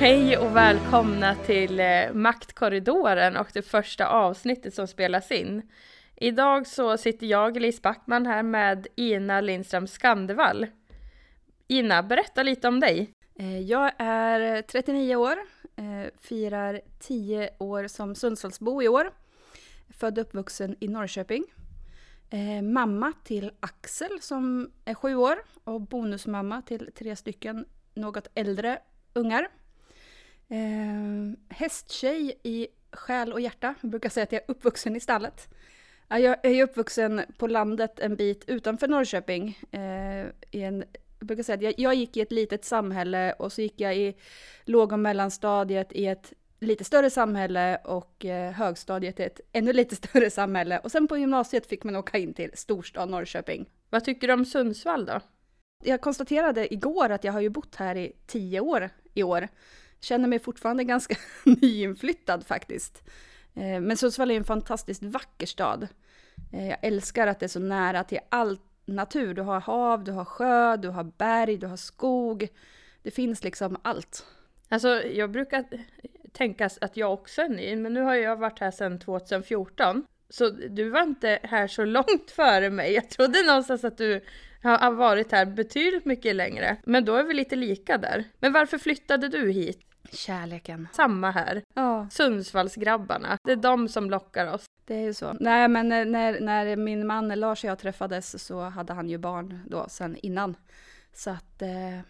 Hej och välkomna till eh, Maktkorridoren och det första avsnittet som spelas in. Idag så sitter jag, Lis Backman, här med Ina Lindström Skandevall. Ina, berätta lite om dig. Eh, jag är 39 år, eh, firar 10 år som Sundsvallsbo i år. Född och uppvuxen i Norrköping. Mamma till Axel som är 7 år och bonusmamma till tre stycken något äldre ungar hästtjej i själ och hjärta. Jag brukar säga att jag är uppvuxen i stallet. Jag är uppvuxen på landet en bit utanför Norrköping. I en jag brukar säga att jag, jag, gick i ett litet samhälle och så gick jag i låg och mellanstadiet i ett lite större samhälle och eh, högstadiet i ett ännu lite större samhälle. Och sen på gymnasiet fick man åka in till storstad Norrköping. Vad tycker du om Sundsvall då? Jag konstaterade igår att jag har ju bott här i tio år i år. Känner mig fortfarande ganska nyinflyttad faktiskt. Eh, men Sundsvall är en fantastiskt vacker stad. Eh, jag älskar att det är så nära till all natur. Du har hav, du har sjö, du har berg, du har skog. Det finns liksom allt. Alltså jag brukar tänka att jag också är ny, men nu har jag varit här sedan 2014. Så du var inte här så långt före mig. Jag trodde någonstans att du har varit här betydligt mycket längre. Men då är vi lite lika där. Men varför flyttade du hit? Kärleken. Samma här. Ja. Sundsvallsgrabbarna. Det är de som lockar oss. Det är ju så. Nej, men när, när min man Lars och jag träffades så hade han ju barn då sen innan. Så att eh,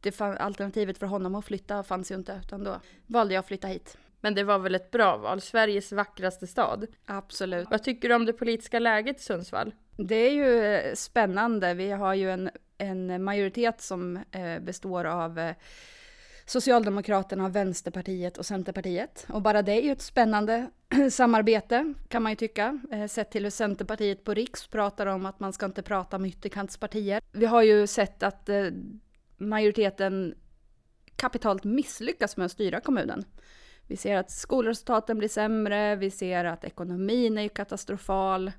det fann, alternativet för honom att flytta fanns ju inte, utan då valde jag att flytta hit. Men det var väl ett bra val? Sveriges vackraste stad. Absolut. Vad tycker du om det politiska läget i Sundsvall? Det är ju eh, spännande. Vi har ju en, en majoritet som eh, består av eh, Socialdemokraterna, Vänsterpartiet och Centerpartiet. Och bara det är ju ett spännande samarbete kan man ju tycka. Eh, sett till hur Centerpartiet på Riks pratar om att man ska inte prata om ytterkantspartier. Vi har ju sett att eh, majoriteten kapitalt misslyckas med att styra kommunen. Vi ser att skolresultaten blir sämre, vi ser att ekonomin är katastrofal.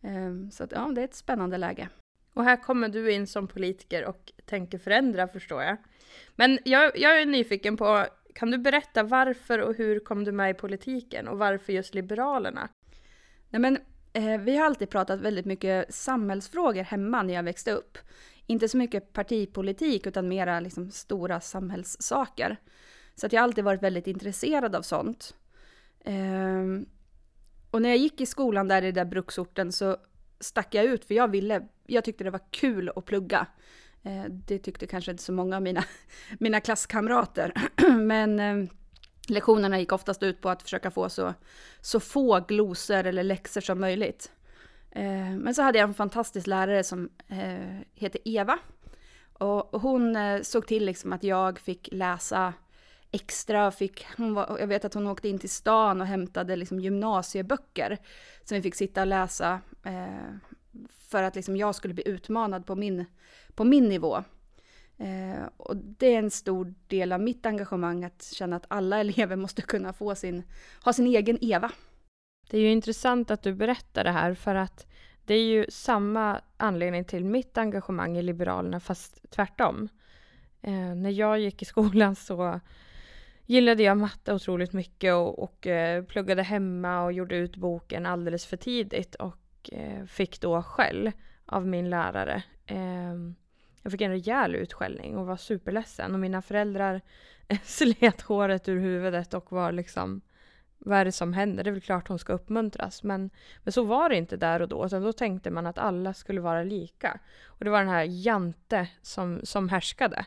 Ehm, så att, ja, det är ett spännande läge. Och här kommer du in som politiker och tänker förändra förstår jag. Men jag, jag är nyfiken på, kan du berätta varför och hur kom du med i politiken och varför just Liberalerna? Nej men, eh, vi har alltid pratat väldigt mycket samhällsfrågor hemma när jag växte upp. Inte så mycket partipolitik utan mera liksom stora samhällssaker. Så att jag har alltid varit väldigt intresserad av sånt. Eh, och när jag gick i skolan där i den där bruksorten så stack jag ut för jag ville, jag tyckte det var kul att plugga. Eh, det tyckte kanske inte så många av mina, mina klasskamrater. Men eh, lektionerna gick oftast ut på att försöka få så, så få glosor eller läxor som möjligt. Eh, men så hade jag en fantastisk lärare som heter Eva. Och hon såg till liksom att jag fick läsa extra. Fick, hon var, jag vet att hon åkte in till stan och hämtade liksom gymnasieböcker som vi fick sitta och läsa för att liksom jag skulle bli utmanad på min, på min nivå. Eh, och det är en stor del av mitt engagemang att känna att alla elever måste kunna få sin, ha sin egen Eva. Det är ju intressant att du berättar det här för att det är ju samma anledning till mitt engagemang i Liberalerna fast tvärtom. Eh, när jag gick i skolan så gillade jag matte otroligt mycket och, och eh, pluggade hemma och gjorde ut boken alldeles för tidigt och fick då skäll av min lärare. Eh, jag fick en rejäl utskällning och var superledsen och mina föräldrar slet håret ur huvudet och var liksom vad är det som händer? Det är väl klart hon ska uppmuntras. Men, men så var det inte där och då. Utan då tänkte man att alla skulle vara lika. Och det var den här Jante som, som härskade.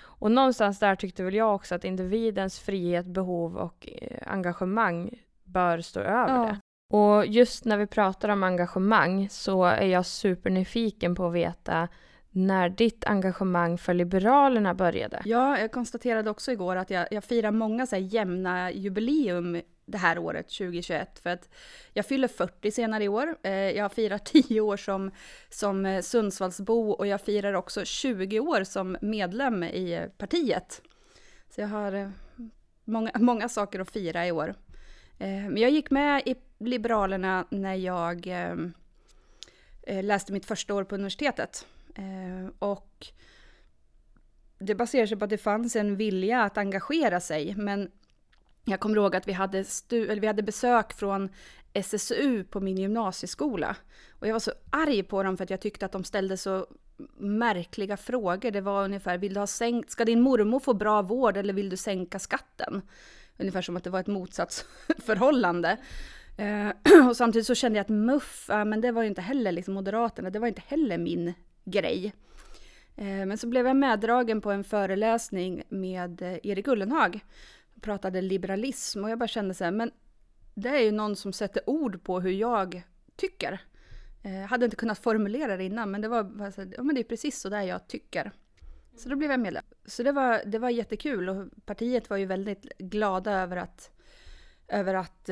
Och någonstans där tyckte väl jag också att individens frihet, behov och eh, engagemang bör stå över ja. det. Och just när vi pratar om engagemang så är jag supernyfiken på att veta när ditt engagemang för Liberalerna började. Ja, jag konstaterade också igår att jag, jag firar många så jämna jubileum det här året, 2021. För att jag fyller 40 senare i år. Eh, jag firar 10 år som, som Sundsvallsbo och jag firar också 20 år som medlem i partiet. Så jag har eh, många, många saker att fira i år. Eh, men jag gick med i Liberalerna när jag eh, eh, läste mitt första år på universitetet. Och det baserar sig på att det fanns en vilja att engagera sig, men jag kommer ihåg att vi hade, stu, eller vi hade besök från SSU på min gymnasieskola. Och jag var så arg på dem för att jag tyckte att de ställde så märkliga frågor. Det var ungefär, vill du ha sänkt, ska din mormor få bra vård eller vill du sänka skatten? Ungefär som att det var ett motsatsförhållande. Eh, och samtidigt så kände jag att MUF, ja, men det var ju inte heller liksom Moderaterna, det var inte heller min grej. Eh, men så blev jag meddragen på en föreläsning med eh, Erik Ullenhag. Pratade liberalism och jag bara kände så här, men det är ju någon som sätter ord på hur jag tycker. Jag hade inte kunnat formulera det innan, men det var ja, men det är precis så där jag tycker. Så då blev jag medlem. Så det var, det var jättekul och partiet var ju väldigt glada över att, över att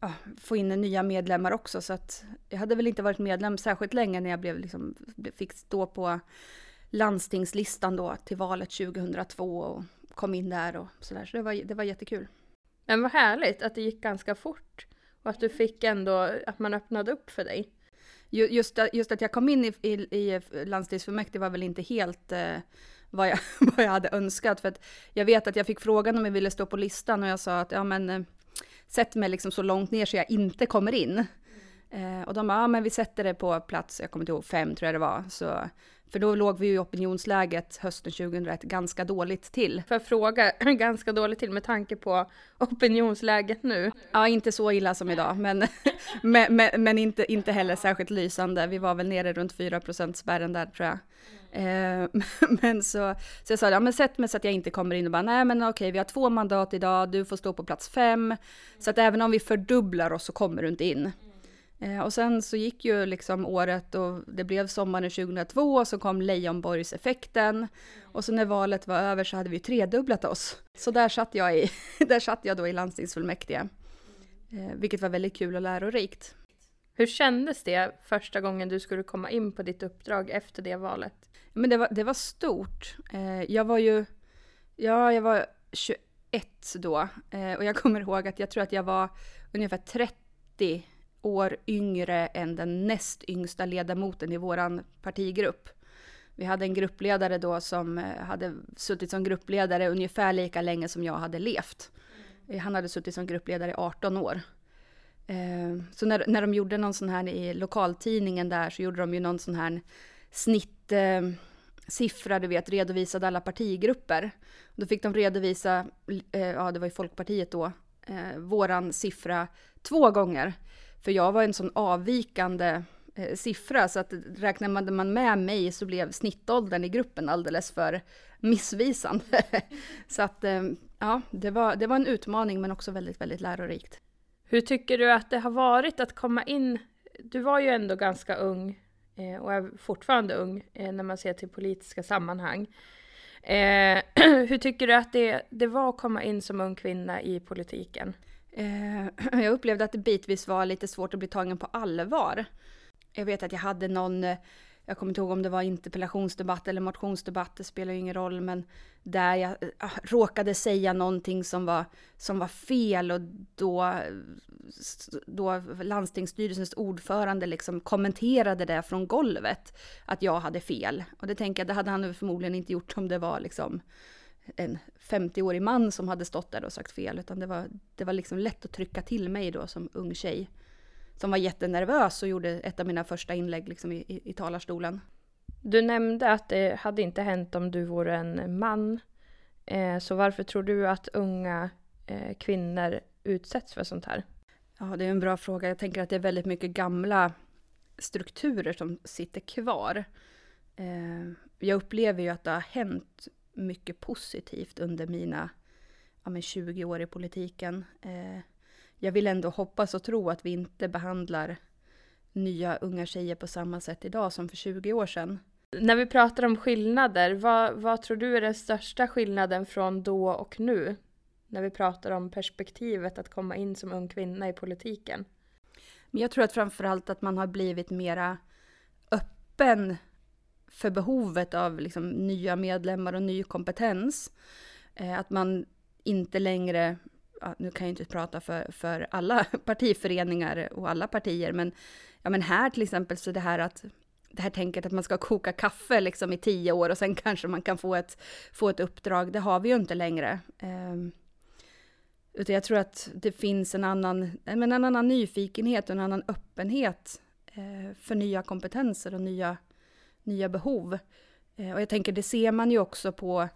ja, få in nya medlemmar också. Så att jag hade väl inte varit medlem särskilt länge när jag blev, liksom, fick stå på landstingslistan då till valet 2002 och kom in där och sådär. Så det var, det var jättekul. Men vad härligt att det gick ganska fort och att du fick ändå, att man öppnade upp för dig. Just, just att jag kom in i, i, i landstingsfullmäktige var väl inte helt eh, vad, jag, vad jag hade önskat. För att jag vet att jag fick frågan om jag ville stå på listan och jag sa att ja men eh, sätt mig liksom så långt ner så jag inte kommer in. Eh, och de bara, ja men vi sätter det på plats, jag kommer inte ihåg, fem tror jag det var. Så för då låg vi ju i opinionsläget hösten 2001 ganska dåligt till. För att fråga, ganska dåligt till med tanke på opinionsläget nu? Ja, inte så illa som idag, men, men, men, men, inte, inte heller särskilt lysande. Vi var väl nere runt 4 spärren där tror jag. Eh, men så, så jag sa, ja men sätt mig så att jag inte kommer in och bara, nej men okej, vi har två mandat idag, du får stå på plats fem. Så att även om vi fördubblar oss så kommer du inte in. Eh, och sen så gick ju liksom året och det blev sommaren 2002 och så kom Leijonborgseffekten. Och så när valet var över så hade vi tredubblat oss. Så där satt jag, i, där satt jag då i landstingsfullmäktige. Eh, vilket var väldigt kul och lärorikt. Hur kändes det första gången du skulle komma in på ditt uppdrag efter det valet? Men det var, det var stort. Eh, jag var ju, ja jag var 21 då. och jag kommer ihåg att jag tror att jag var ungefär 30 år yngre än den näst yngsta ledamoten i vår partigrupp. Vi hade en gruppledare då som eh, hade suttit som gruppledare ungefär lika länge som jag hade levt. Eh, han hade suttit som gruppledare i 18 år. Eh, så när, när de gjorde någon sån här i lokaltidningen där så gjorde de ju någon sån här snittsiffra, du vet, redovisade alla partigrupper. Då fick de redovisa, ja det var ju Folkpartiet då, våran siffra två gånger. För jag var en sån avvikande eh, siffra så att räknade man med mig så blev snittåldern i gruppen alldeles för missvisande. så att eh, ja, det var, det var en utmaning men också väldigt, väldigt lärorikt. Hur tycker du att det har varit att komma in? Du var ju ändå ganska ung eh, och är fortfarande ung eh, när man ser till politiska sammanhang. Eh, hur tycker du att det, det var att komma in som ung kvinna i politiken? Eh, jag upplevde att det bitvis var lite svårt att bli tagen på allvar. Jag vet att jag hade någon, eh, jag kommer inte ihåg om det var interpellationsdebatt eller motionsdebatt, det spelar ju ingen roll, men där jag eh, ah, råkade säga någonting som var, som var fel och då, då landstingsstyrelsens ordförande liksom kommenterade det från golvet, att jag hade fel. Och det tänker jag, det hade han förmodligen inte gjort om det var liksom en 50-årig man som hade stått där och sagt fel, utan det var, det var liksom lätt att trycka till mig då som ung tjej. Som var jättenervös och gjorde ett av mina första inlägg liksom i, i, i talarstolen. Du nämnde att det hade inte hänt om du vore en man. Eh, så varför tror du att unga eh, kvinnor utsätts för sånt här? Ja, det är en bra fråga. Jag tänker att det är väldigt mycket gamla strukturer som sitter kvar. Eh, jag upplever ju att det har hänt mycket positivt under mina ja, men 20 år i politiken. Eh, jag vill ändå hoppas och tro att vi inte behandlar nya unga tjejer på samma sätt idag som för 20 år sedan. När vi pratar om skillnader, vad, vad tror du är den största skillnaden från då och nu? När vi pratar om perspektivet att komma in som ung kvinna i politiken. Men jag tror att framförallt att man har blivit mera öppen för behovet av liksom nya medlemmar och ny kompetens. Eh, att man inte längre, ja, nu kan jag inte prata för, för alla partiföreningar och alla partier, men, ja, men här till exempel så det här att det här tänket att man ska koka kaffe liksom i tio år och sen kanske man kan få ett, få ett uppdrag. Det har vi ju inte längre. Eh, utan jag tror att det finns en annan, men en annan nyfikenhet och en annan öppenhet eh, för nya kompetenser och nya, nya behov. Eh, och jag tänker, det ser man ju också på,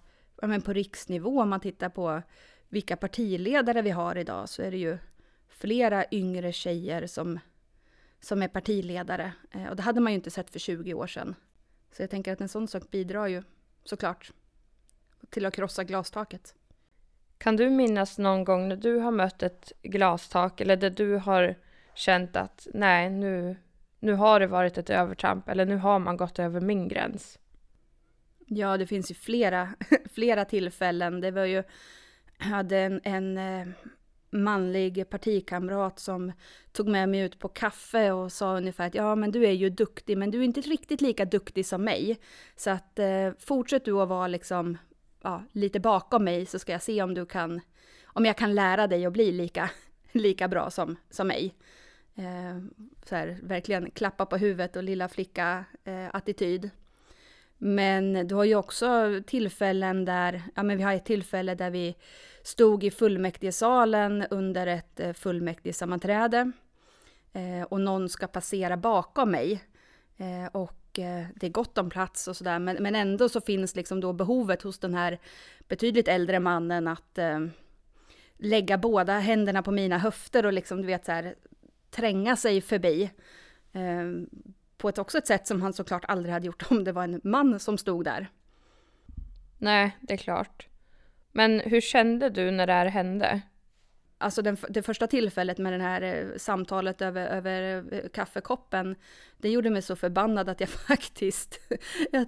men på riksnivå, om man tittar på vilka partiledare vi har idag, så är det ju flera yngre tjejer som, som är partiledare. Eh, och det hade man ju inte sett för 20 år sedan. Så jag tänker att en sån sak bidrar ju såklart till att krossa glastaket. Kan du minnas någon gång när du har mött ett glastak eller där du har känt att nej, nu, nu har det varit ett övertramp eller nu har man gått över min gräns? Ja, det finns ju flera, flera tillfällen. Det var ju, jag hade en, en eh, manlig partikamrat som tog med mig ut på kaffe och sa ungefär att ja, men du är ju duktig, men du är inte riktigt lika duktig som mig. Så att eh, fortsätt du att vara liksom ja, lite bakom mig så ska jag se om du kan, om jag kan lära dig att bli lika, lika bra som, som mig. Eh, så här, verkligen klappa på huvudet och lilla flicka-attityd. Eh, men du har ju också tillfällen där, ja men vi har ett tillfälle där vi stod i fullmäktigesalen under ett eh, fullmäktigesammanträde eh, och någon ska passera bakom mig. Eh, och eh, det är gott om plats och sådär, men, men ändå så finns liksom då behovet hos den här betydligt äldre mannen att eh, lägga båda händerna på mina höfter och liksom, du vet så här, tränga sig förbi. Eh, på ett också ett sätt som han såklart aldrig hade gjort om det var en man som stod där. Nej, det är klart. Men hur kände du när det här hände? Alltså den, det första tillfället med det här eh, samtalet över, över eh, kaffekoppen, det gjorde mig så förbannad att jag faktiskt,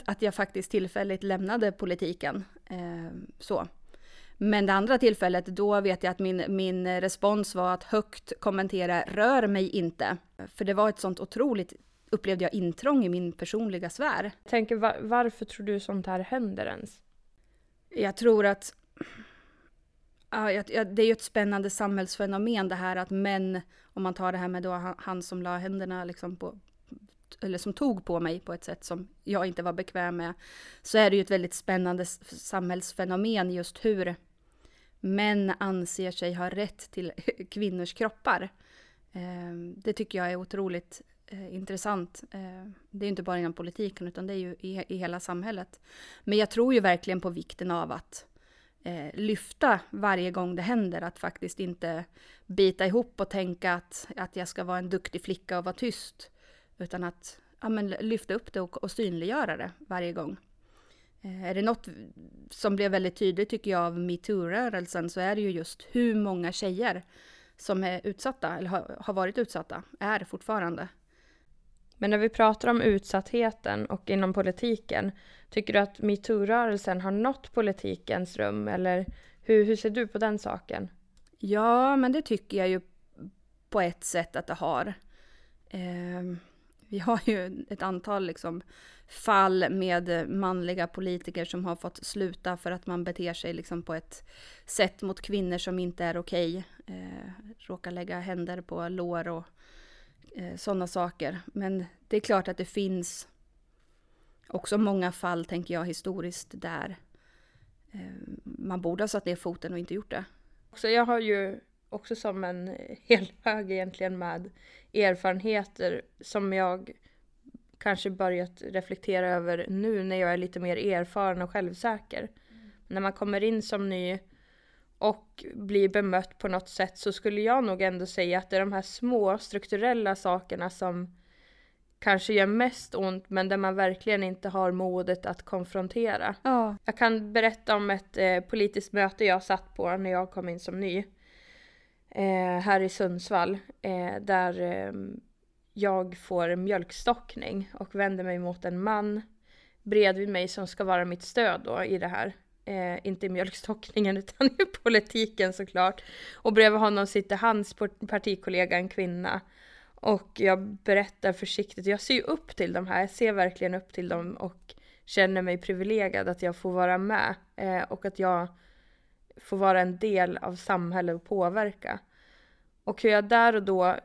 att jag faktiskt tillfälligt lämnade politiken. Eh, så. Men det andra tillfället, då vet jag att min, min respons var att högt kommentera rör mig inte. För det var ett sånt otroligt, upplevde jag, intrång i min personliga sfär. Jag tänker, var, varför tror du sånt här händer ens? Jag tror att Ja, det är ju ett spännande samhällsfenomen det här att män, om man tar det här med då han som la händerna liksom på, eller som tog på mig på ett sätt som jag inte var bekväm med, så är det ju ett väldigt spännande samhällsfenomen just hur män anser sig ha rätt till kvinnors kroppar. Ehm, det tycker jag är otroligt eh, intressant. Ehm, det är inte bara inom politiken utan det är ju i hela samhället. Men jag tror ju verkligen på vikten av att eh, lyfta varje gång det händer. Att faktiskt inte bita ihop och tänka att, att jag ska vara en duktig flicka och vara tyst. Utan att ja, men lyfta upp det och, och synliggöra det varje gång. Eh, är det något som blev väldigt tydligt tycker jag av metoo-rörelsen så är det ju just hur många tjejer som är utsatta, eller har, har varit utsatta, är fortfarande. Men när vi pratar om utsattheten och inom politiken, tycker du att metoo-rörelsen har nått politikens rum eller hur, hur ser du på den saken? Ja, men det tycker jag ju på ett sätt att det har. Eh, vi har ju ett antal liksom, fall med manliga politiker som har fått sluta för att man beter sig liksom, på ett sätt mot kvinnor som inte är okej. Eh, råkar lägga händer på lår och eh, sådana saker. Men det är klart att det finns också många fall, tänker jag, historiskt där eh, man borde ha satt ner foten och inte gjort det. Så jag har ju också som en eh, hel hög egentligen med erfarenheter som jag kanske börjat reflektera över nu när jag är lite mer erfaren och självsäker. Mm. När man kommer in som ny och blir bemött på något sätt så skulle jag nog ändå säga att det är de här små strukturella sakerna som kanske gör mest ont men där man verkligen inte har modet att konfrontera. Ja. Jag kan berätta om ett eh, politiskt möte jag satt på när jag kom in som ny. Eh, här i Sundsvall. Eh, där ehm, jag får mjölkstockning och vänder mig mot en man bredvid mig som ska vara mitt stöd då i det här. Eh, inte i mjölkstockningen utan i politiken såklart. Och bredvid honom sitter hans partikollega, en kvinna. Och jag berättar försiktigt, jag ser ju upp till de här, jag ser verkligen upp till dem och känner mig privilegierad att jag får vara med. Eh, och att jag får vara en del av samhället och påverka. Och hur jag där och då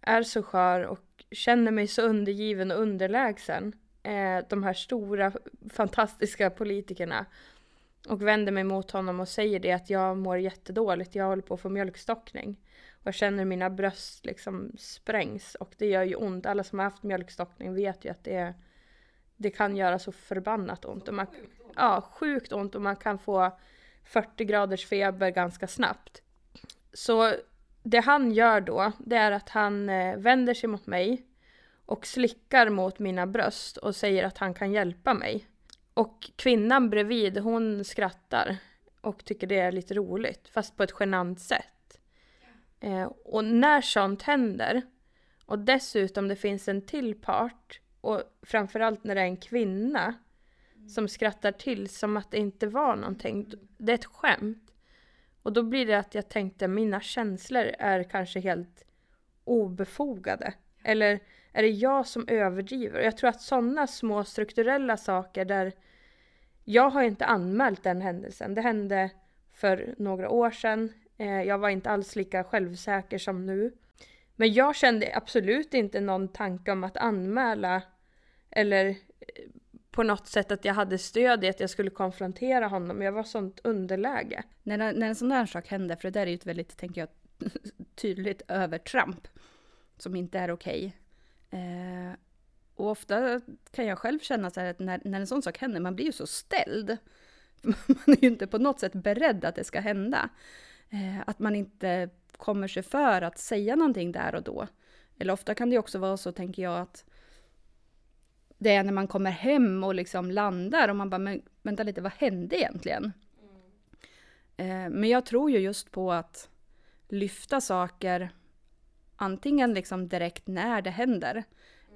är så skör och känner mig så undergiven och underlägsen. eh, de här stora fantastiska politikerna och vänder mig mot honom och säger det att jag mår jättedåligt, jag håller på att få mjölkstockning. Och jag känner mina bröst liksom sprängs och det gör ju ont. Alla som har haft mjölkstockning vet ju att det, det kan göra så förbannat ont. Och man, ja, sjukt ont och man kan få 40 graders feber ganska snabbt. Så det han gör då, det är att han eh, vänder sig mot mig och slickar mot mina bröst och säger att han kan hjälpa mig. Och kvinnan bredvid, hon skrattar och tycker det är lite roligt, fast på ett genant sätt. Eh, och när sånt händer, och dessutom det finns en till part, och framförallt när det är en kvinna som skrattar till som att det inte var någonting. Det är ett skämt. Och då blir det att jag tänkte mina känslor är kanske helt obefogade. Eller är det jag som överdriver? Jag tror att sådana små strukturella saker där jag har inte anmält den händelsen. Det hände för några år sedan. Eh, jag var inte alls lika självsäker som nu. Men jag kände absolut inte någon tanke om att anmäla eller eh, på något sätt att jag hade stöd i att jag skulle konfrontera honom. Jag var sånt underläge. När, när en sån här sak händer, för det där är ju ett väldigt, tänker jag, tydligt övertramp som inte är okej. Okay. Eh, och ofta kan jag själv känna så här att när, när en sån sak händer, man blir ju så ställd. Man är ju inte på något sätt beredd att det ska hända. Eh, att man inte kommer sig för att säga någonting där och då. Eller ofta kan det också vara så, tänker jag, att det är när man kommer hem och liksom landar och man bara, men vänta lite, vad hände egentligen? Mm. men jag tror ju just på att lyfta saker, antingen liksom direkt när det händer, mm.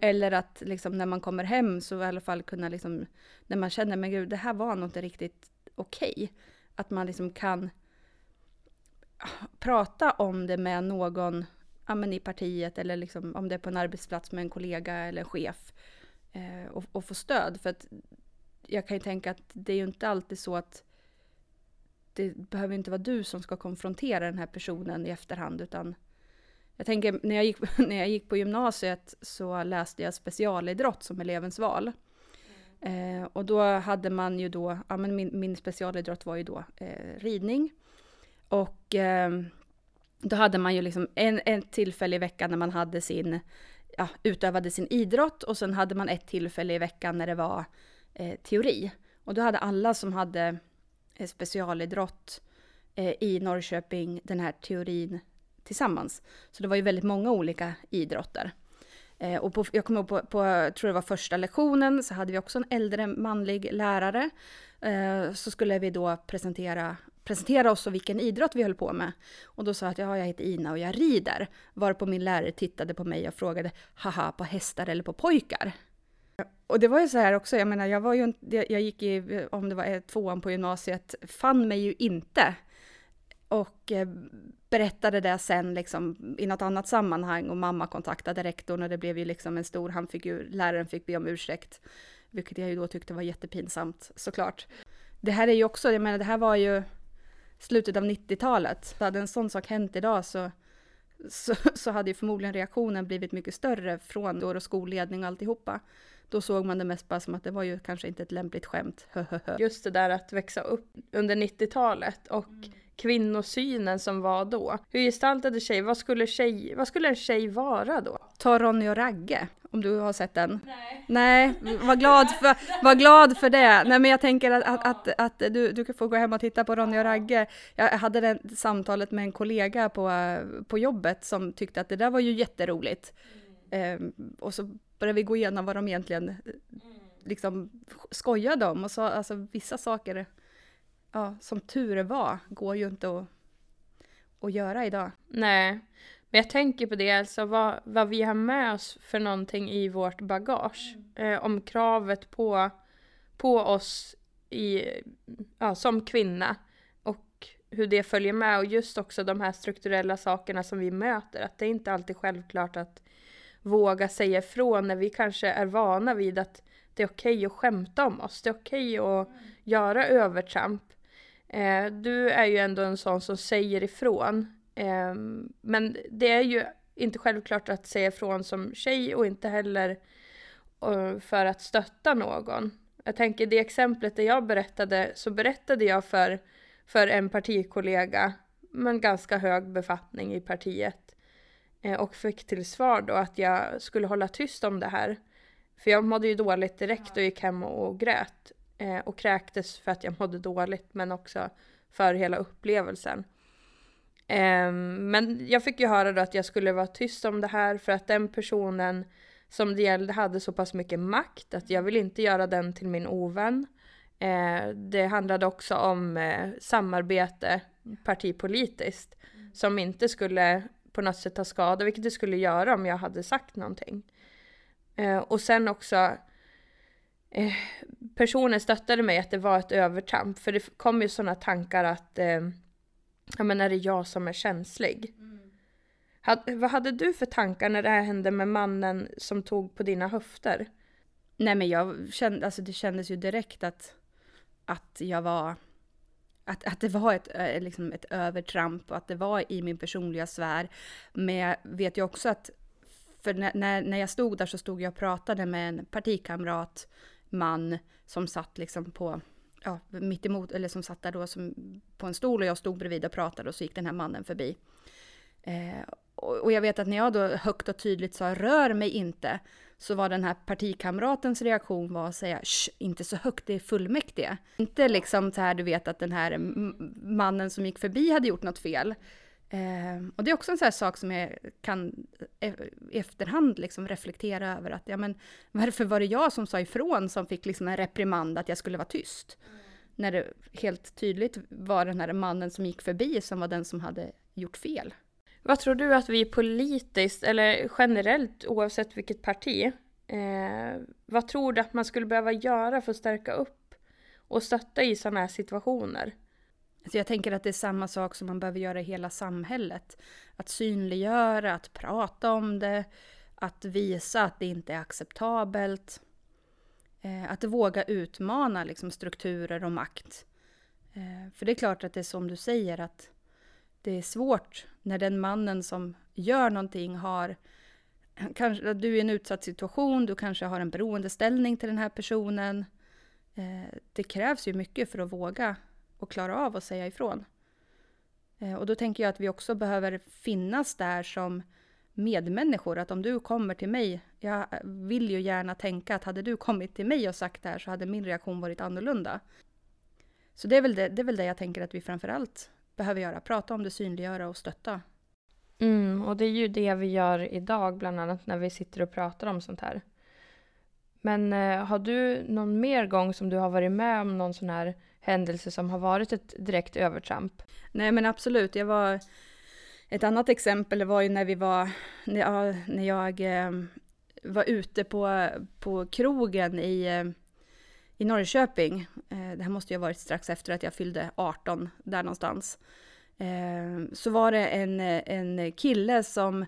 eller att liksom när man kommer hem så i alla fall kunna liksom, när man känner, men gud, det här var nog inte riktigt okej. Okay. Att man liksom kan prata om det med någon ja, men i partiet eller liksom, om det är på en arbetsplats med en kollega eller en chef eh, och, och, få stöd. För att jag kan ju tänka att det är ju inte alltid så att det behöver inte vara du som ska konfrontera den här personen i efterhand utan jag tänker när jag gick, när jag gick på gymnasiet så läste jag specialidrott som elevens val. Mm. Eh, och då hade man ju då, ja men min, min specialidrott var ju då eh, ridning. Och eh, då hade man ju liksom en, en tillfälle i veckan när man hade sin ja, utövade sin idrott och sen hade man ett tillfälle i veckan när det var eh, teori. Och då hade alla som hade eh, specialidrott eh, i Norrköping den här teorin tillsammans. Så det var ju väldigt många olika idrotter. Eh, och på, jag kommer ihåg på, på, jag tror det var första lektionen, så hade vi också en äldre manlig lärare. Eh, så skulle vi då presentera presentera oss och vilken idrott vi höll på med. Och då sa jag att ja, jag heter Ina och jag rider. Varpå min lärare tittade på mig och frågade, haha, på hästar eller på pojkar? Och det var ju så här också, jag menar, jag var ju, jag gick i, om det var eh, tvåan på gymnasiet, fann mig ju inte. Och eh, berättade det sen liksom i något annat sammanhang och mamma kontaktade rektorn och det blev ju liksom en stor, han fick ju, läraren fick be om ursäkt. Vilket jag ju då tyckte var jättepinsamt såklart. Det här är ju också, jag menar det här var ju slutet av 90-talet. Hade en sån sak hänt idag så, så, så hade ju förmodligen reaktionen blivit mycket större från då och skolledning och alltihopa. Då såg man det mest bara som att det var ju kanske inte ett lämpligt skämt. Just det där att växa upp under 90-talet och mm. kvinnosynen som var då. Hur gestaltade sig, vad skulle, tjej, vad skulle en tjej vara då? Ta Ronny och Ragge om du har sett den? Nej. Nej, var glad för, var glad för det. Nej men jag tänker att, att, att, att, du, du får gå hem och titta på Ronny och Ragge. Jag hade det samtalet med en kollega på, på jobbet som tyckte att det där var ju jätteroligt. Mm. Um, och så började vi gå igenom vad de egentligen mm. liksom skojade om och sa alltså vissa saker, ja som tur var, går ju inte att, att göra idag. Nej. Men jag tänker på det, alltså vad, vad vi har med oss för någonting i vårt bagage. Mm. Eh, om kravet på, på oss i, ja, som kvinna. Och hur det följer med. Och just också de här strukturella sakerna som vi möter. Att det är inte alltid självklart att våga säga ifrån när vi kanske är vana vid att det är okej okay att skämta om oss. Det är okej okay att mm. göra övertramp. Eh, du är ju ändå en sån som säger ifrån. Ehm, men det är ju inte självklart att säga ifrån som tjej och inte heller eh, för att stötta någon. Jag tänker det exemplet där jag berättade så berättade jag för, för en partikollega med en ganska hög befattning i partiet eh, och fick till svar då att jag skulle hålla tyst om det här. För jag mådde ju dåligt direkt och gick hem och grät eh, och kräktes för att jag mådde dåligt men också för hela upplevelsen. Um, men jag fick ju höra då att jag skulle vara tyst om det här för att den personen som det gällde hade så pass mycket makt att jag vill inte göra den till min ovän. Uh, det handlade också om uh, samarbete partipolitiskt som inte skulle på något sätt ta skada, vilket det skulle göra om jag hade sagt någonting. Uh, och sen också eh, personen stöttade mig att det var ett övertramp, för det kom ju sådana tankar att ja men är det jag som är känslig? Mm. Had, vad hade du för tankar när det här hände med mannen som tog på dina höfter? Nej men jag kände, alltså det kändes ju direkt att, att jag var, att, att det var ett, eh, liksom ett övertramp och att det var i min personliga sfär. Men jag vet ju också att, för när, när, när jag stod där så stod jag och pratade med en partikamrat, man, som satt liksom på ja, mitt emot, eller som satt där då som, på en stol och jag stod bredvid och pratade och så gick den här mannen förbi. Eh, och, och jag vet att när jag då högt och tydligt sa rör mig inte, så var den här partikamratens reaktion var att säga inte så högt, det är fullmäktige. Inte liksom så här du vet att den här mannen som gick förbi hade gjort något fel. Eh, och det är också en sån här sak som jag kan i efterhand liksom reflektera över att ja men varför var det jag som sa ifrån som fick liksom en reprimand att jag skulle vara tyst? Mm. När det helt tydligt var den här mannen som gick förbi som var den som hade gjort fel. Vad tror du att vi politiskt, eller generellt oavsett vilket parti, eh, vad tror du att man skulle behöva göra för att stärka upp och stötta i sådana här situationer? Så jag tänker att det är samma sak som man behöver göra i hela samhället. Att synliggöra, att prata om det, att visa att det inte är acceptabelt. Eh, att våga utmana liksom, strukturer och makt. Eh, för det är klart att det är som du säger att det är svårt när den mannen som gör någonting har Kanske, du är i en utsatt situation, du kanske har en beroendeställning till den här personen. Eh, det krävs ju mycket för att våga och klara av att säga ifrån. Eh, och då tänker jag att vi också behöver finnas där som medmänniskor. Att om du kommer till mig, jag vill ju gärna tänka att hade du kommit till mig och sagt det här så hade min reaktion varit annorlunda. Så det är väl det, det, är väl det jag tänker att vi framförallt behöver göra. Prata om det, synliggöra och stötta. Mm, och det är ju det vi gör idag, bland annat när vi sitter och pratar om sånt här. Men eh, har du någon mer gång som du har varit med om någon sån här händelse som har varit ett direkt övertramp? Nej men absolut, jag var... Ett annat exempel var ju när vi var... När jag, när jag eh, var ute på, på krogen i, eh, i Norrköping. Eh, det här måste ju ha varit strax efter att jag fyllde 18, där någonstans. Eh, så var det en, en kille som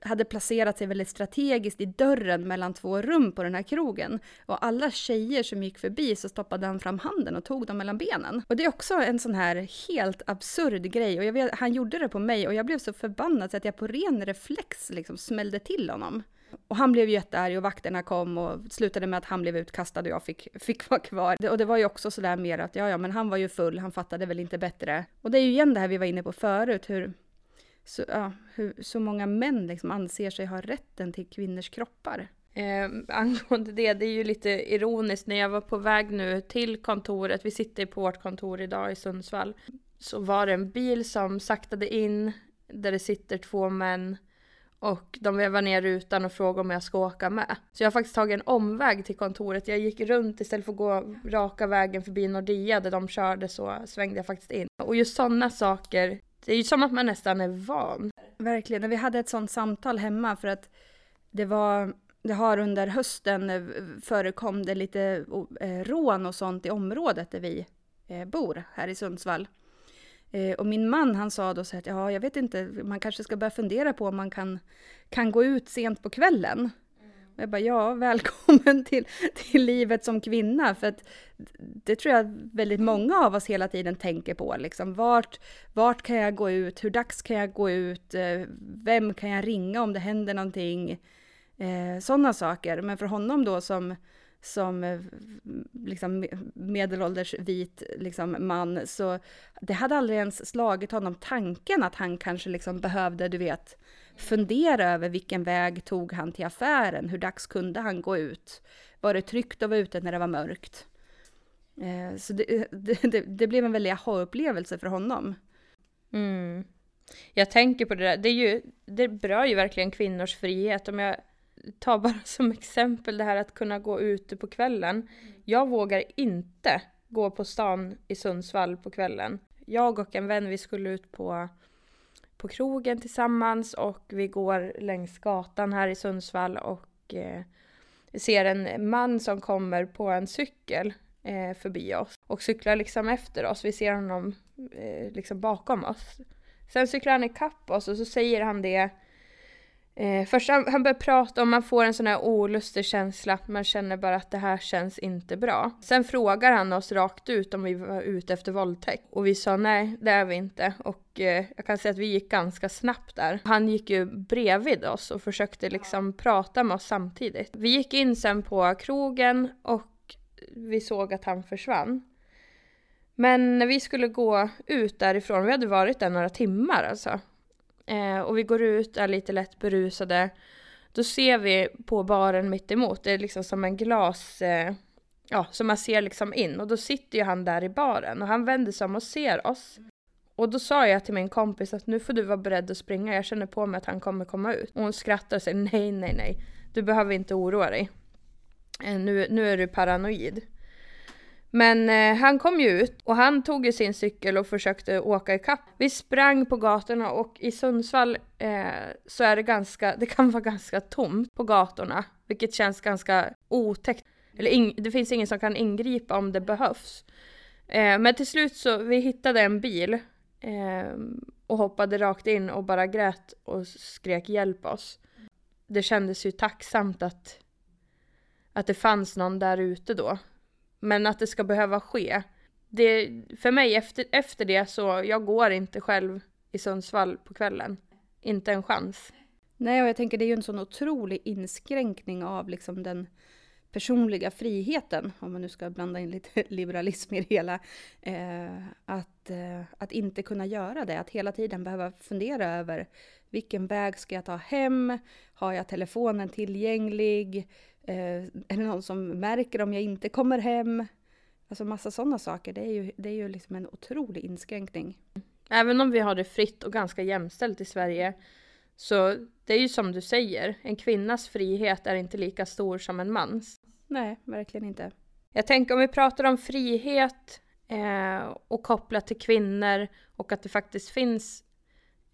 hade placerat sig väldigt strategiskt i dörren mellan två rum på den här krogen. Och alla tjejer som gick förbi så stoppade han fram handen och tog dem mellan benen. Och det är också en sån här helt absurd grej. Och jag vet, han gjorde det på mig och jag blev så förbannad så att jag på ren reflex liksom smällde till honom. Och han blev jättearg och vakterna kom och slutade med att han blev utkastad och jag fick, fick vara kvar. Och det var ju också sådär mer att ja, ja, men han var ju full, han fattade väl inte bättre. Och det är ju igen det här vi var inne på förut, hur så, ja, hur, så många män liksom anser sig ha rätten till kvinnors kroppar. Eh, angående det, det är ju lite ironiskt när jag var på väg nu till kontoret, vi sitter på vårt kontor idag i Sundsvall, så var det en bil som saktade in där det sitter två män och de vevar ner rutan och frågar om jag ska åka med. Så jag har faktiskt tagit en omväg till kontoret. Jag gick runt istället för att gå raka vägen förbi Nordea där de körde så svängde jag faktiskt in. Och just sådana saker det är ju som att man nästan är van. Verkligen. Vi hade ett sånt samtal hemma för att det var det har under hösten eh, förekom det lite eh, rån och sånt i området där vi eh, bor här i Sundsvall. Och min man han sa då så att ja, jag vet inte, man kanske ska börja fundera på om man kan, kan gå ut sent på kvällen. Och jag bara, ja, välkommen till, till livet som kvinna. För att det tror jag väldigt många av oss hela tiden tänker på. Liksom, vart, vart kan jag gå ut? Hur dags kan jag gå ut? Eh, vem kan jag ringa om det händer någonting? Eh, Sådana saker. Men för honom då som, som eh, liksom medelålders vit liksom, man, så det hade aldrig ens slagit honom tanken att han kanske liksom behövde, du vet, fundera över vilken väg tog han till affären, hur dags kunde han gå ut, var det tryggt att vara ute när det var mörkt? Eh, så det, det, det, det blev en väldig aha-upplevelse för honom. Mm. Jag tänker på det där, det, är ju, det berör ju verkligen kvinnors frihet. Om jag tar bara som exempel det här att kunna gå ute på kvällen. Jag vågar inte gå på stan i Sundsvall på kvällen. Jag och en vän, vi skulle ut på, på krogen tillsammans och vi går längs gatan här i Sundsvall och eh, ser en man som kommer på en cykel eh, förbi oss och cyklar liksom efter oss. Vi ser honom eh, liksom bakom oss. Sen cyklar han ikapp oss och så säger han det Eh, först han, han börjar prata om man får en sån här olustig känsla, man känner bara att det här känns inte bra. Sen frågar han oss rakt ut om vi var ute efter våldtäkt och vi sa nej, det är vi inte och eh, jag kan säga att vi gick ganska snabbt där. Han gick ju bredvid oss och försökte liksom prata med oss samtidigt. Vi gick in sen på krogen och vi såg att han försvann. Men när vi skulle gå ut därifrån, vi hade varit där några timmar alltså, eh, och vi går ut, är lite lätt berusade. Då ser vi på baren mitt emot, det är liksom som en glas, eh, ja, som man ser liksom in. Och då sitter ju han där i baren och han vänder sig om och ser oss. Och då sa jag till min kompis att nu får du vara beredd att springa, jag känner på mig att han kommer komma ut. Och hon skrattar och säger nej, nej, nej, du behöver inte oroa dig. Eh, nu, nu är du paranoid. Men eh, han kom ju ut och han tog ju sin cykel och försökte åka ikapp. Vi sprang på gatorna och i Sundsvall eh, så är det ganska, det kan vara ganska tomt på gatorna, vilket känns ganska otäckt. Eller in, det finns ingen som kan ingripa om det behövs. Eh, men till slut så, vi hittade en bil eh, och hoppade rakt in och bara grät och skrek hjälp oss. Det kändes ju tacksamt att, att det fanns någon där ute då men att det ska behöva ske. Det, för mig efter, efter det så, jag går inte själv i Sundsvall på kvällen. Inte en chans. Nej, och jag tänker det är ju en sån otrolig inskränkning av liksom den personliga friheten, om man nu ska blanda in lite liberalism i det hela, eh, att, eh, att inte kunna göra det, att hela tiden behöva fundera över vilken väg ska jag ta hem? Har jag telefonen tillgänglig? Eh, är det någon som märker om jag inte kommer hem? Alltså massa sådana saker. Det är ju, det är ju liksom en otrolig inskränkning. Även om vi har det fritt och ganska jämställt i Sverige så det är ju som du säger, en kvinnas frihet är inte lika stor som en mans. Nej, verkligen inte. Jag tänker om vi pratar om frihet eh, och kopplat till kvinnor och att det faktiskt finns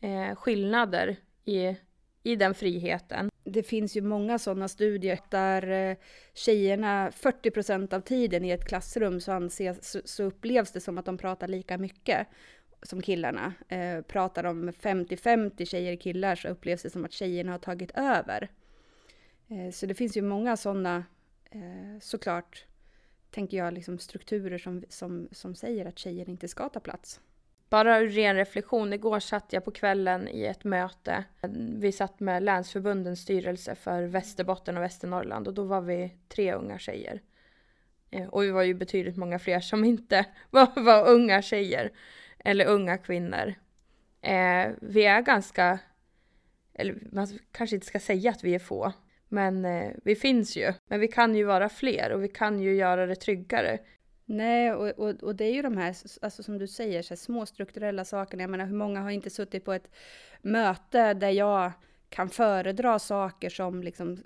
eh, skillnader i, i den friheten. Det finns ju många sådana studier där eh, tjejerna 40% av tiden i ett klassrum så, anses, så, så upplevs det som att de pratar lika mycket som killarna. Eh, pratar de 50-50 tjejer och killar så upplevs det som att tjejerna har tagit över. Eh, så det finns ju många sådana, eh, såklart, tänker jag, liksom strukturer som, som, som säger att tjejer inte ska ta plats. Bara ur ren reflektion, igår satt jag på kvällen i ett möte. Vi satt med länsförbundens styrelse för Västerbotten och Västernorrland och då var vi tre unga tjejer. Eh, och vi var ju betydligt många fler som inte var, var unga tjejer eller unga kvinnor. Eh, vi är ganska, eller man kanske inte ska säga att vi är få, men eh, vi finns ju. Men vi kan ju vara fler och vi kan ju göra det tryggare. Nej, och, och, och det är ju de här, alltså som du säger, så små strukturella sakerna. Jag menar, hur många har inte suttit på ett möte där jag kan föredra saker som liksom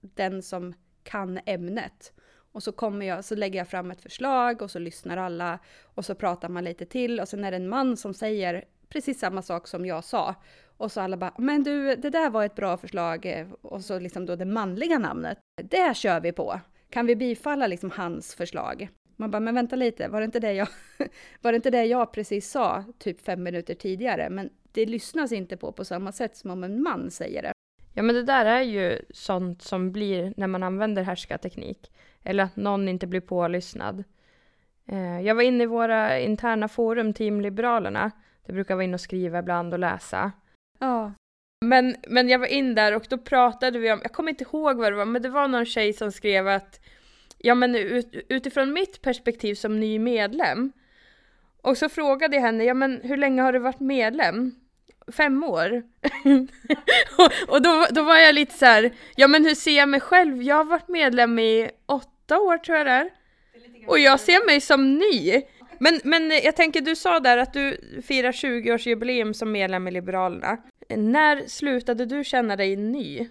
den som kan ämnet. Och så kommer jag, så lägger jag fram ett förslag och så lyssnar alla och så pratar man lite till och sen är det en man som säger precis samma sak som jag sa. Och så alla bara, men du, det där var ett bra förslag. Och så liksom då det manliga namnet. Det kör vi på. Kan vi bifalla liksom hans förslag? Man bara, men vänta lite, var det inte det jag, var det inte det jag precis sa typ fem minuter tidigare? Men det lyssnas inte på på samma sätt som om en man säger det. Ja men det där är ju sånt som blir när man använder härskarteknik. Eller att någon inte blir pålyssnad. Eh, jag var inne i våra interna forum, Team Liberalerna. Det brukar vara inne och skriva ibland och läsa. Ja. Men, men jag var in där och då pratade vi om, jag kommer inte ihåg vad det var, men det var någon tjej som skrev att ja men ut, utifrån mitt perspektiv som ny medlem. Och så frågade jag henne, ja men hur länge har du varit medlem? Fem år? och, och då, då var jag lite så här, ja men hur ser jag mig själv? Jag har varit medlem i åtta år tror jag det är. Och jag ser mig som ny. Men, men jag tänker, du sa där att du firar 20-årsjubileum som medlem i Liberalerna. När slutade du känna dig ny?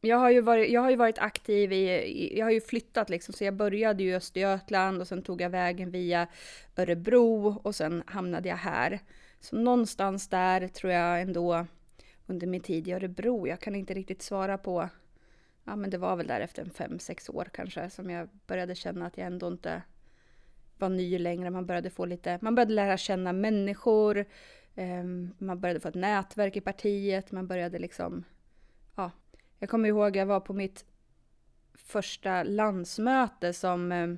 Jag har ju varit, jag har ju varit aktiv i, i, jag har ju flyttat liksom, så jag började ju i Östergötland och sen tog jag vägen via Örebro och sen hamnade jag här. Så någonstans där tror jag ändå under min tid i Örebro, jag kan inte riktigt svara på, ja men det var väl där efter en fem, sex år kanske som jag började känna att jag ändå inte var ny längre. Man började få lite, man började lära känna människor, eh, man började få ett nätverk i partiet, man började liksom. Jag kommer ihåg, jag var på mitt första landsmöte som eh,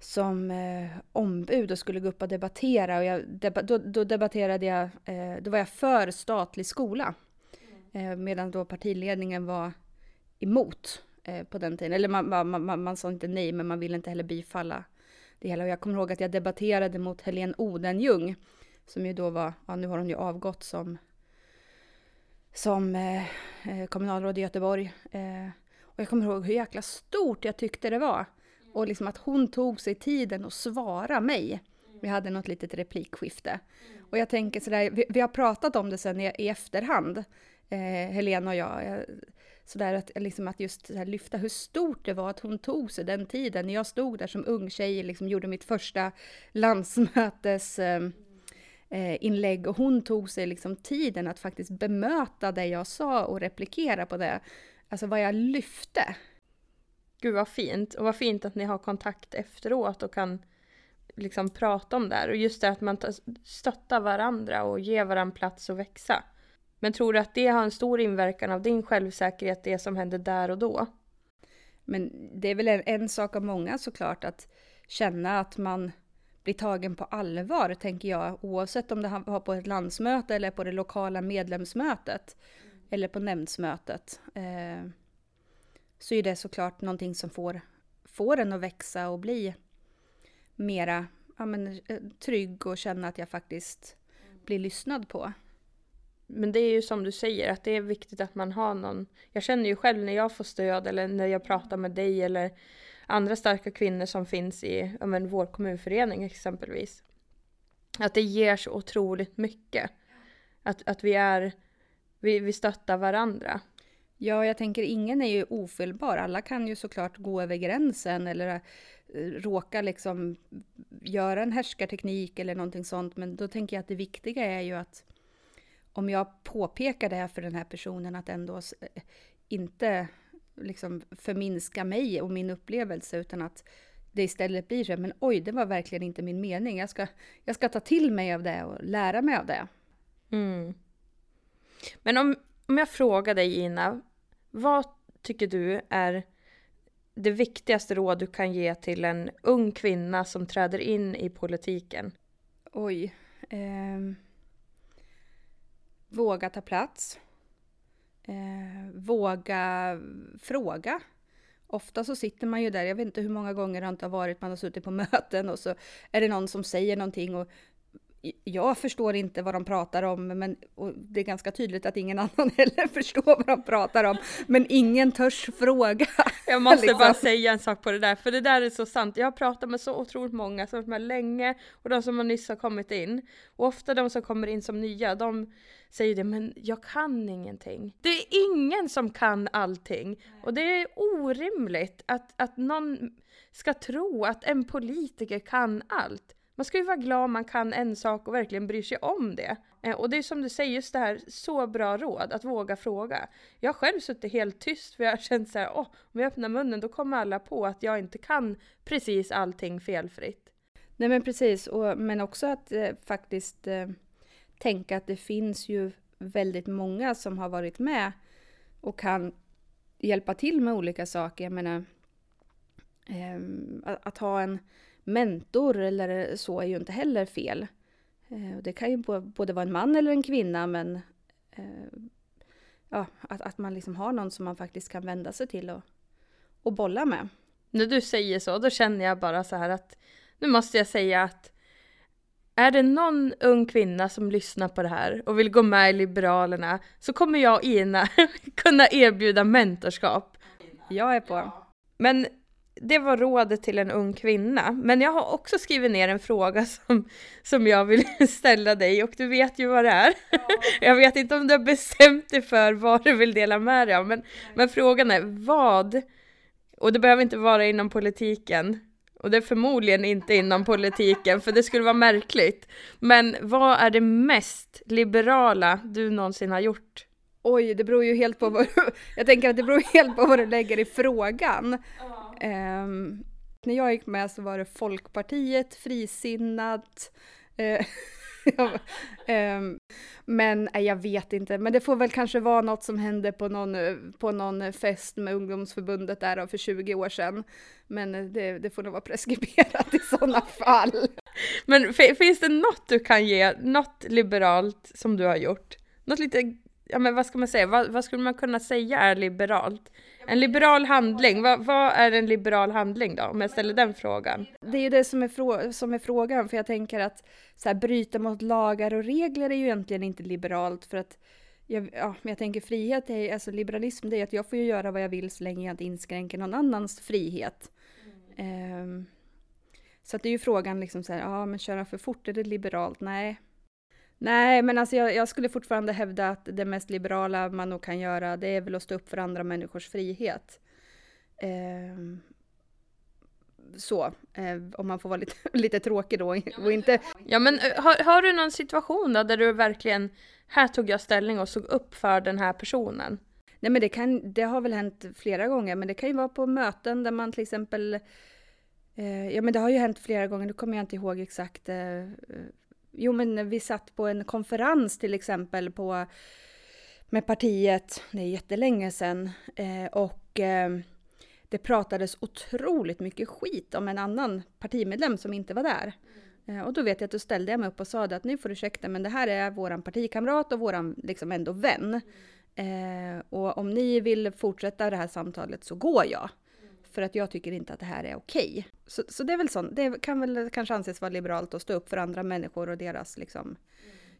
som eh, ombud och skulle gå upp och debattera. Och jag, deba, då, då, debatterade jag, eh, då var jag för statlig skola. Eh, medan då partiledningen var emot eh, på den tiden. Eller man, man, man, man, sa inte nej, men man ville inte heller bifalla det hela. Och jag kommer ihåg att jag debatterade mot Helene Odenjung, som ju då var, ja nu har hon ju avgått som, som eh, eh, kommunalråd i Göteborg. Eh, och jag kommer ihåg hur jäkla stort jag tyckte det var. Och liksom att hon tog sig tiden att svara mig. Vi hade något litet replikskifte. Och jag tänker sådär, vi, vi har pratat om det sen i, i efterhand, eh, Helena och jag. jag sådär att, liksom att just här, lyfta hur stort det var att hon tog sig den tiden. När jag stod där som ung tjej, liksom gjorde mitt första landsmötes eh, inlägg och hon tog sig liksom tiden att faktiskt bemöta det jag sa och replikera på det. Alltså vad jag lyfte. Gud vad fint. Och vad fint att ni har kontakt efteråt och kan liksom prata om det här. Och just det att man stöttar varandra och ger varandra plats att växa. Men tror du att det har en stor inverkan av din självsäkerhet, det som hände där och då? Men det är väl en, en sak av många såklart att känna att man bli tagen på allvar, tänker jag. Oavsett om det var på ett landsmöte eller på det lokala medlemsmötet. Mm. Eller på nämndsmötet. Eh, så är det såklart någonting som får, får en att växa och bli mera ja, men, eh, trygg och känna att jag faktiskt blir lyssnad på. Men det är ju som du säger, att det är viktigt att man har någon. Jag känner ju själv när jag får stöd eller när jag pratar med dig eller andra starka kvinnor som finns i ja, men, vår kommunförening exempelvis. Att det ger så otroligt mycket. Att, att vi är, vi, vi stöttar varandra. Ja, jag tänker ingen är ju ofelbar. Alla kan ju såklart gå över gränsen eller eh, råka liksom göra en härskarteknik eller någonting sånt. Men då tänker jag att det viktiga är ju att om jag påpekar det här för den här personen att ändå eh, inte liksom förminska mig och min upplevelse utan att det istället blir så men oj, det var verkligen inte min mening. Jag ska, jag ska ta till mig av det och lära mig av det. Mm. Men om, om jag frågar dig Ina, vad tycker du är det viktigaste råd du kan ge till en ung kvinna som träder in i politiken? Oj. Eh, våga ta plats. Eh, våga fråga. Ofta så sitter man ju där, jag vet inte hur många gånger det inte har varit, man har suttit på möten och så är det någon som säger någonting och jag förstår inte vad de pratar om, men det är ganska tydligt att ingen annan heller förstår vad de pratar om. Men ingen törs fråga. Jag måste liksom. bara säga en sak på det där, för det där är så sant. Jag har pratat med så otroligt många som har med länge och de som har nyss har kommit in. Och ofta de som kommer in som nya, de säger det, men jag kan ingenting. Det är ingen som kan allting. Och det är orimligt att, att någon ska tro att en politiker kan allt. Man ska ju vara glad om man kan en sak och verkligen bryr sig om det. Eh, och det är som du säger, just det här, så bra råd, att våga fråga. Jag har själv suttit helt tyst för jag har känt så här, åh, om jag öppnar munnen då kommer alla på att jag inte kan precis allting felfritt. Nej men precis, och, men också att eh, faktiskt eh, tänka att det finns ju väldigt många som har varit med och kan hjälpa till med olika saker. Jag menar, eh, att, att ha en mentor eller så är ju inte heller fel. Eh, det kan ju både vara en man eller en kvinna men eh, ja, att, att man liksom har någon som man faktiskt kan vända sig till och, och bolla med. När du säger så, då känner jag bara så här att nu måste jag säga att är det någon ung kvinna som lyssnar på det här och vill gå med i Liberalerna så kommer jag och Ina kunna erbjuda mentorskap. Jag är på. Men det var rådet till en ung kvinna. Men jag har också skrivit ner en fråga som, som jag vill ställa dig och du vet ju vad det är. Ja. Jag vet inte om du har bestämt dig för vad du vill dela med dig av, men, men frågan är vad, och det behöver inte vara inom politiken, och det är förmodligen inte inom politiken, för det skulle vara märkligt. Men vad är det mest liberala du någonsin har gjort? Oj, det beror ju helt på vad Jag tänker att det beror helt på vad du lägger i frågan. Ja. Um, när jag gick med så var det Folkpartiet, Frisinnat, uh, um, men nej, jag vet inte, men det får väl kanske vara något som hände på någon, på någon fest med ungdomsförbundet där för 20 år sedan. Men det, det får nog vara preskriberat i sådana fall. Men finns det något du kan ge, något liberalt som du har gjort? Något lite, ja men vad ska man säga, vad, vad skulle man kunna säga är liberalt? En liberal handling, vad, vad, är en liberal handling då? Om jag ställer den frågan. Det är ju det som är, frå som är frågan, för jag tänker att så här, bryta mot lagar och regler är ju egentligen inte liberalt för att jag, ja, jag tänker frihet, är, alltså liberalism det är att jag får ju göra vad jag vill så länge jag inte inskränker någon annans frihet. Mm. Um, så att det är ju frågan liksom så här, ja men köra för fort, är det liberalt? Nej. Nej, men alltså jag, jag, skulle fortfarande hävda att det mest liberala man nog kan göra, det är väl att stå upp för andra människors frihet. Um, så, eh, om man får vara lite, lite tråkig då och inte... Ja men eh, har, har du någon situation då där du verkligen, här tog jag ställning och såg upp för den här personen? Nej men det, kan, det har väl hänt flera gånger, men det kan ju vara på möten där man till exempel eh, Ja men det har ju hänt flera gånger, nu kommer jag inte ihåg exakt. Jo men vi satt på en konferens till exempel på med partiet, det är jättelänge sedan, eh, och eh, det pratades otroligt mycket skit om en annan partimedlem som inte var där. Mm. Och då vet jag att då ställde jag mig upp och sa att nu får du ursäkta men det här är våran partikamrat och våran liksom ändå vän. Mm. Eh, och om ni vill fortsätta det här samtalet så går jag. Mm. För att jag tycker inte att det här är okej. Så, så det är väl sånt, det kan väl kanske anses vara liberalt att stå upp för andra människor och deras liksom, mm.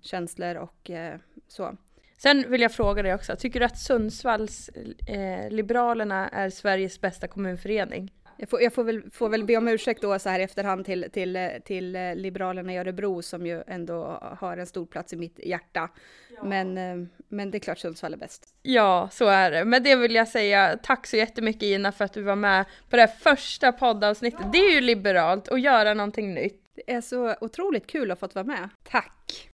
känslor och eh, så. Sen vill jag fråga dig också, tycker du att Sundsvalls eh, Liberalerna är Sveriges bästa kommunförening? Jag får, jag får, väl, får väl be om ursäkt då så här efterhand till, till, till eh, Liberalerna i Örebro som ju ändå har en stor plats i mitt hjärta. Ja. Men, eh, men det är klart Sundsvall är bäst. Ja, så är det. Men det vill jag säga tack så jättemycket Ina för att du var med på det här första poddavsnittet. Ja. Det är ju liberalt att göra någonting nytt. Det är så otroligt kul att ha fått vara med. Tack!